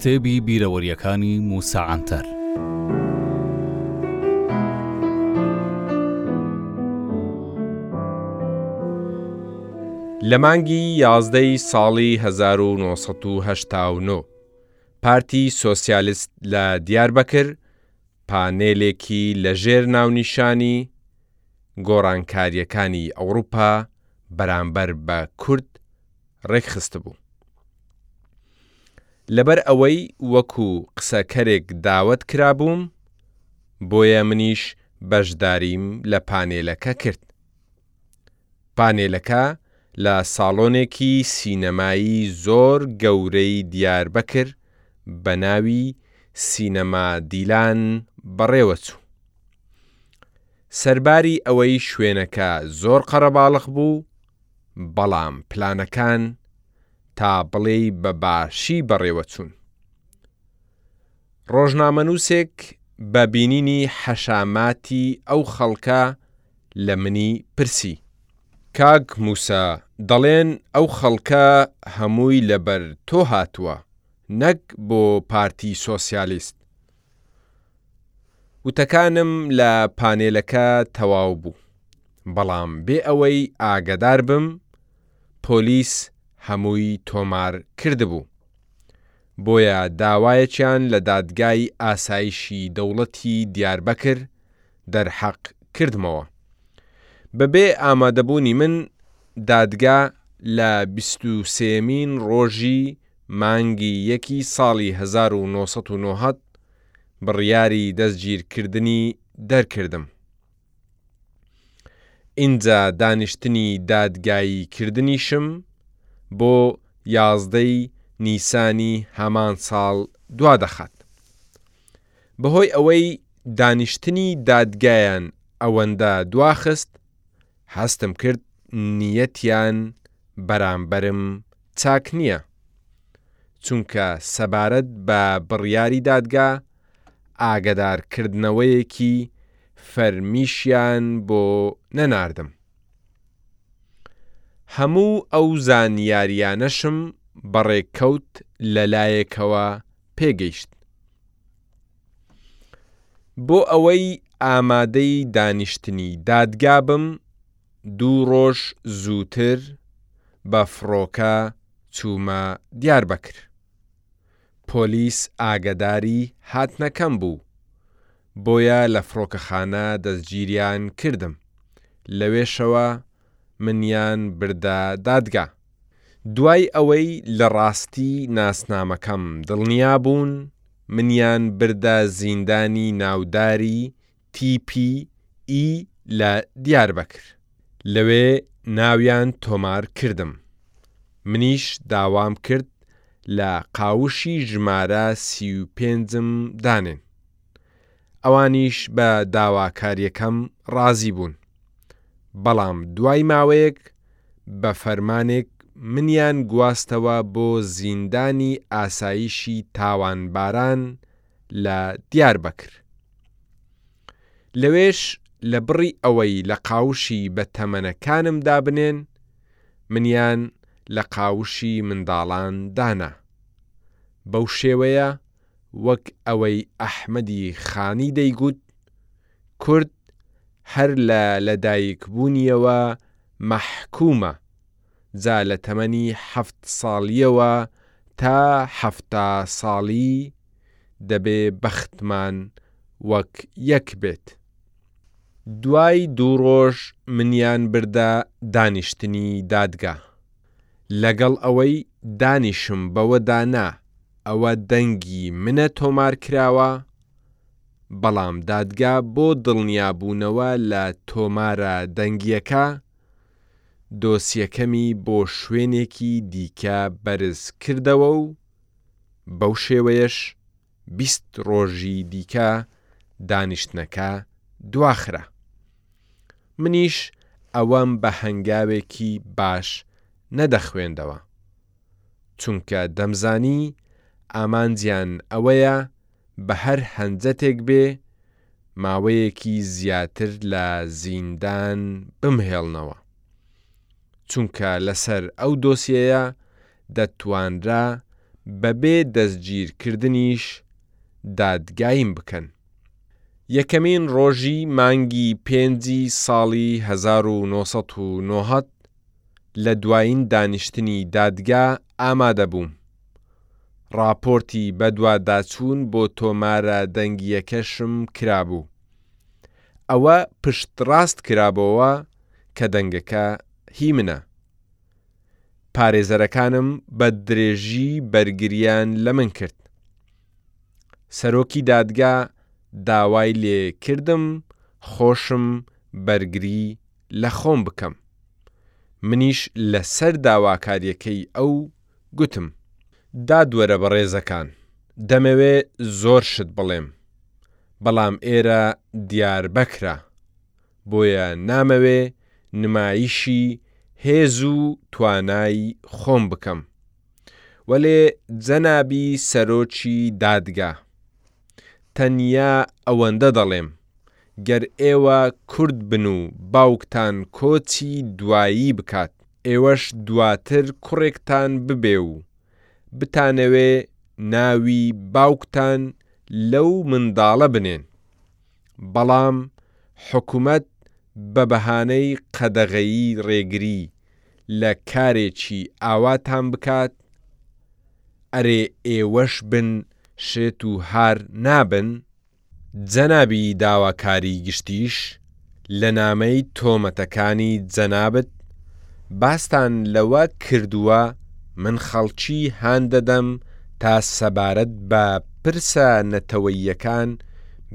کتێبی بیرەوەریەکانی موسا عەنتەر لە مانگی یازدەی ساڵی 1970 پارتی سۆسیالست لە دیاربەکر، پانێلێکی لەژێر ناونیشانی، گۆڕانکارییەکانی ئەوڕوپا بەرامبەر بە کورد، ڕێکخستبوو. لەبەر ئەوەی وەکو قسەکەرێک داوەت کرابووم، بۆیە منیش بەشداریم لە پانێلەکە کرد. پانێلەکە لە ساڵۆنێکی سینەمایی زۆر گەورەی دیاربەکر بە ناوی سینەما دیلان بەڕێوەچوو. سەرباری ئەوەی شوێنەکە زۆر قەرەباڵخ بوو، بەڵام پلانەکان تا بڵێی بە باشی بەڕێوەچوون. ڕۆژنامەنووسێک بە بینینی حەشاماتی ئەو خەڵکە، لە منی پرسی. کاک موسا دەڵێن ئەو خەڵکە هەمووی لە بەر تۆ هاتووە نەک بۆ پارتی سۆسیالیست وتەکانم لە پانێلەکە تەواو بوو بەڵام بێ ئەوەی ئاگەدار بم پۆلیس هەمووی تۆمار کردبوو بۆیە داوایەکیان لە دادگای ئاسایشی دەوڵەتی دیاربەکر دەرحەق کردمەوە. بەبێ ئامادەبوونی من دادگا لە بیست و سێیەمین ڕۆژی مانگی یەکی ساڵی هەزار و نۆ سەد و نۆهەد بڕیاری دەستگیرکردنی دەرکردم. ئینجا دانیشتنی دادگایی کردنیشم بۆ یازدەی نیسانی هەمان ساڵ دوا دەخات. بەهۆی ئەوەی دانیشتنی دادگایان ئەوەندە دواخست، هەستم کرد نیەتیان بەرامبەرم چاک نییە، چونکە سەبارەت بە بڕیاری دادگا ئاگەدارکردنەوەیەکی فەرمیشیان بۆ نەناردم، هەموو ئەو زانیاریانەشم بەڕێککەوت لەلایەکەوە پێگەیشت. بۆ ئەوەی ئامادەی دانیشتنی دادگا بم، دوو ڕۆژ زووتر بە فڕۆکە چوومە دیاربەکر. پۆلیس ئاگەداری هاتنەکەم بوو، بۆیە لە فڕۆکەخانە دەستگیریان کردم، لەوێشەوە منیان بردە دادگا دوای ئەوەی لە ڕاستی ناسنامەکەم دڵنیا بوون منیان بردە زیندانی ناوداری تی پی ئی لە دیاربەکر لەوێ ناویان تۆمار کردم منیش داوام کرد لە قاوشی ژمارە سی و پێنجم دانێن ئەوانیش بە داواکاریەکەم ڕازی بوون بەڵام دوای ماوەیەک بە فەرمانێک منیان گواستەوە بۆ زیندانی ئاسایشی تاوانباران لە دیاربەکر لەوێش لە بڕی ئەوەی لە قاوشی بە تەمەنەکانم دابنێن منیان لە قاوشی منداڵان دانا بەو شێوەیە وەک ئەوەی ئەحمەدی خانی دەیگوت، کورد هەر لە لەدایکبوونیەوە مەحکومە، جا لە تەمەنی حەفت ساڵیەوە تا حەفتا ساڵی دەبێ بەختمان وەک یەک بێت. دوای دوو ڕۆژ منیان بردە دانیشتنی دادگا. لەگەڵ ئەوەی دانیشم بەوەدا نا ئەوە دەنگی منە تۆمارکراوە، بەڵام دادگا بۆ دڵنیابوونەوە لە تۆمارە دەنگییەکە، دۆسیەکەمی بۆ شوێنێکی دیکە بەرزکردەوە و بەو شێوەیەش بیست ڕۆژی دیکە دانیشتنەکە دواخرا. منیش ئەوەم بە هەنگاوێکی باش نەدەخوێندەوە، چونکە دەمزانی ئامانجیان ئەوەیە بە هەر هەنجەتێک بێ ماوەیەکی زیاتر لە زیندان بمهێڵنەوە. چونکە لەسەر ئەو دۆسیەیە دەتوانرا بەبێ دەستگیرکردنیش دادگایم بکەن. یەکەمین ڕۆژی مانگی پێنجی ساڵی هەزار و نۆ سەد و نۆهەد لە دوایین دانیشتنی دادگا ئامادە بووم، ڕاپۆرتی بەدواداچوون بۆ تۆمارە دەنگییەکەشم کرابوو. ئەوە پشتڕاست کرابۆوە کە دەنگەکە هی منە. پارێزەرەکانم بە درێژی بەرگرییان لە من کرد. سەرۆکی دادگا داوای لێ کردم خۆشم بەرگری لە خۆم بکەم. منیش لە سەر داواکارییەکەی ئەو گوتم. دادوەرە بەڕێزەکان، دەمەوێ زۆر شت بڵێم، بەڵام ئێرە دیاربەکرە. بۆیە نامەوێ نمایشی هێز و توانای خۆم بکەم، وەلێ جەنابی سەرۆکی دادگا، تەنیا ئەوەندە دەڵێم، گەر ئێوە کورد بن و باوکتان کۆچی دوایی بکات، ئێوەش دواتر کوڕێکتان ببێ و بتانەوێ ناوی باوکتان لەو منداڵە بنێن، بەڵام حکومەت بە بەهانەی قەدەغەیی رێگری لە کارێکی ئاواتان بکات، ئەرێ ئێوەش بن شێت و هار نابن؟ جەنابی داواکاری گشتیش لە نامەی تۆمەتەکانی جەنابت باستان لەوە کردووە من خەڵکی هان دەدەم تا سەبارەت بە پرسە نەتەوەییەکان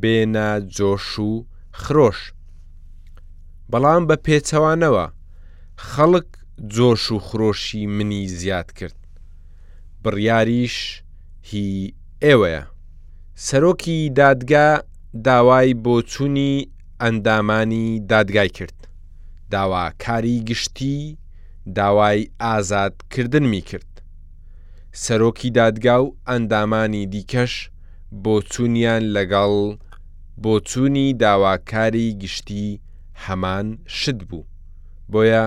بێنە جۆش و خرۆش، بەڵام بە پێچەوانەوە خەڵک جۆش و خرۆشی منی زیاد کرد، بڕیاریش هی ئێوەیە. سەرۆکی دادگا داوای بۆچوونی ئەندامانی دادگای کرد، داواکاری گشتی داوای ئازادکردنمی کرد. سەرۆکی دادگا و ئەندامانی دیکەش بۆچوونیان لەگەڵ بۆچوونی داواکاری گشتی هەمان شت بوو، بۆیە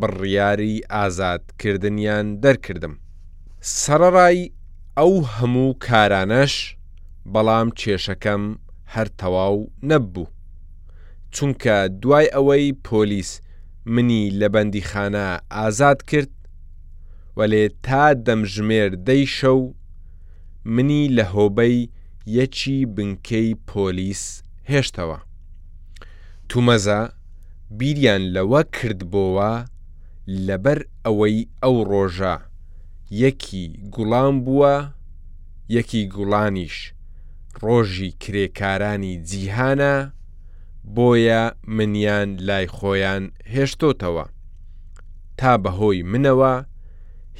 بڕیاری ئازادکردنیان دەرکردم. سەڕەڕای ئەو هەموو کارانەش بەڵام کێشەکەم هەر تەواو نەببوو، چونکە دوای ئەوەی پۆلیس منی لە بەندیخانە ئازاد کرد، وەلێ تا دەمژمێر دەی شەو منی لە هۆبەی یەکی بنکەی پۆلیس هێشتەوە تومەزە بیریان لەوە کردبۆوە لەبەر ئەوەی ئەو ڕۆژە یەکی گوڵان بووە یەکی گوڵانیش ڕۆژی کرێکارانی جیهانە بۆیە منیان لای خۆیان هێشتۆتەوە تا بەهۆی منەوە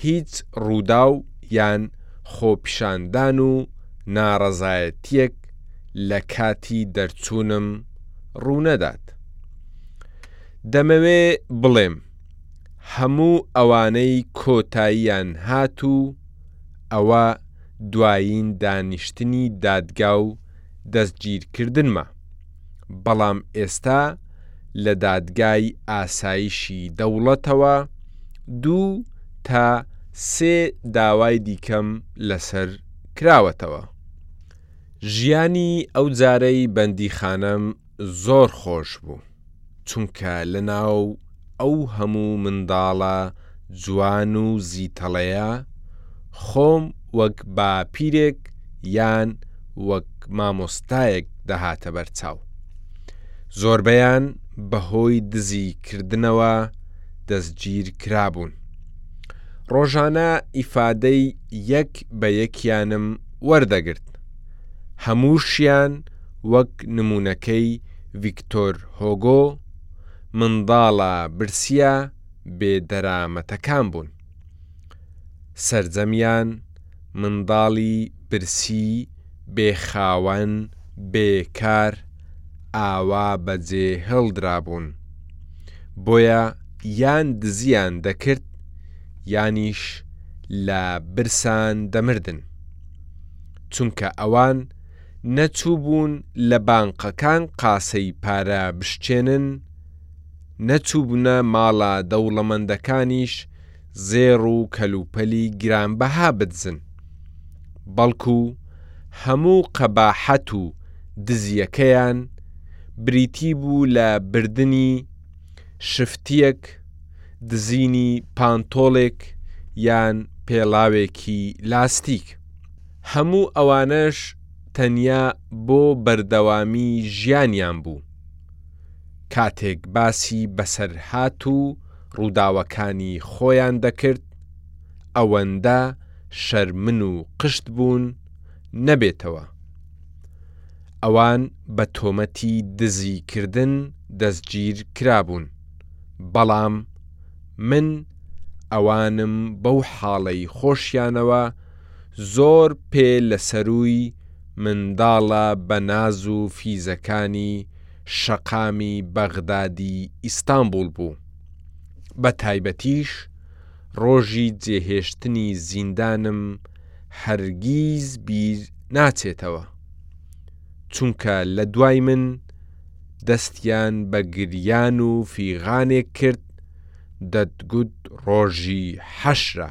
هیچ ڕووداو یان خۆپیشاندان و ناڕەزایەتییەک لە کاتی دەرچوونم ڕوونەدات. دەمەوێ بڵێم هەموو ئەوانەی کۆتاییان هات و ئەوە دوایین دانیشتنی دادگا و دەستگیرکردنمە، بەڵام ئێستا لە دادگای ئاسایشی دەوڵەتەوە دوو تا سێ داوای دیکەم لەسەر کراوەتەوە. ژیانی ئەوجارەی بەندیخانەم زۆر خۆش بوو. چونکە لەناو ئەو هەموو منداڵە جوان و زیتەڵەیە خۆم وەک باپیرێک یان وەک مامۆستایەک دەهاتە بەرچاو. زۆربەیان بەهۆی دزی کردنەوە دەستگیرکرابوون. ڕۆژانە ئیفادەی یەک بە یەکیانم وەردەگرت. هەمووشیان وەک نموونەکەی ڤیکتۆر هۆگۆ، منداڵە برسییە بێدەرامەتەکان بوون. سەرجەمیان منداڵی برسی، بێخاوەن، بێکار، ئاوا بەجێهێڵدرابوون. بۆیە یان دزییان دەکرد، یانیش لە برسان دەمردن. چونکە ئەوان نەچووبوون لە بانقەکان قاسەی پارە بشکێنن، نەچووبنە ماڵە دەوڵەمەندەکانیش زێڕ و کەلوپەلی گرانبەها بدزن، بەڵکو هەموو قەباحەت و دزییەکەیان بریتی بوو لە بردنی شفتییەک، دزینی پانتۆڵێک یان پێڵاوێکی لاستیک. هەموو ئەوانەش تەنیا بۆ بەردەوامی ژیانیان بوو کاتێک باسی بەسەرهات و ڕووداوەکانی خۆیان دەکرد ئەوەندە شەرمن و قشت بوون نەبێتەوە ئەوان بە تۆمەتی دزی کردن دەستگیر کرابوون بەڵام من ئەوانم بەو حاڵەی خۆشیانەوە زۆر پێ لەسەرووی منداڵە بەناز و فیزەکانی شەقامی بەغدادی ئیستانبوڵ بوو، بەتایبەتیش ڕۆژی جێهێشتنی زیندانم هەرگیز بیر ناچێتەوە، چونکە لەدوای من دەستیان بە گریان و فیغانێک کرد دەتگوت ڕۆژی حەشرە،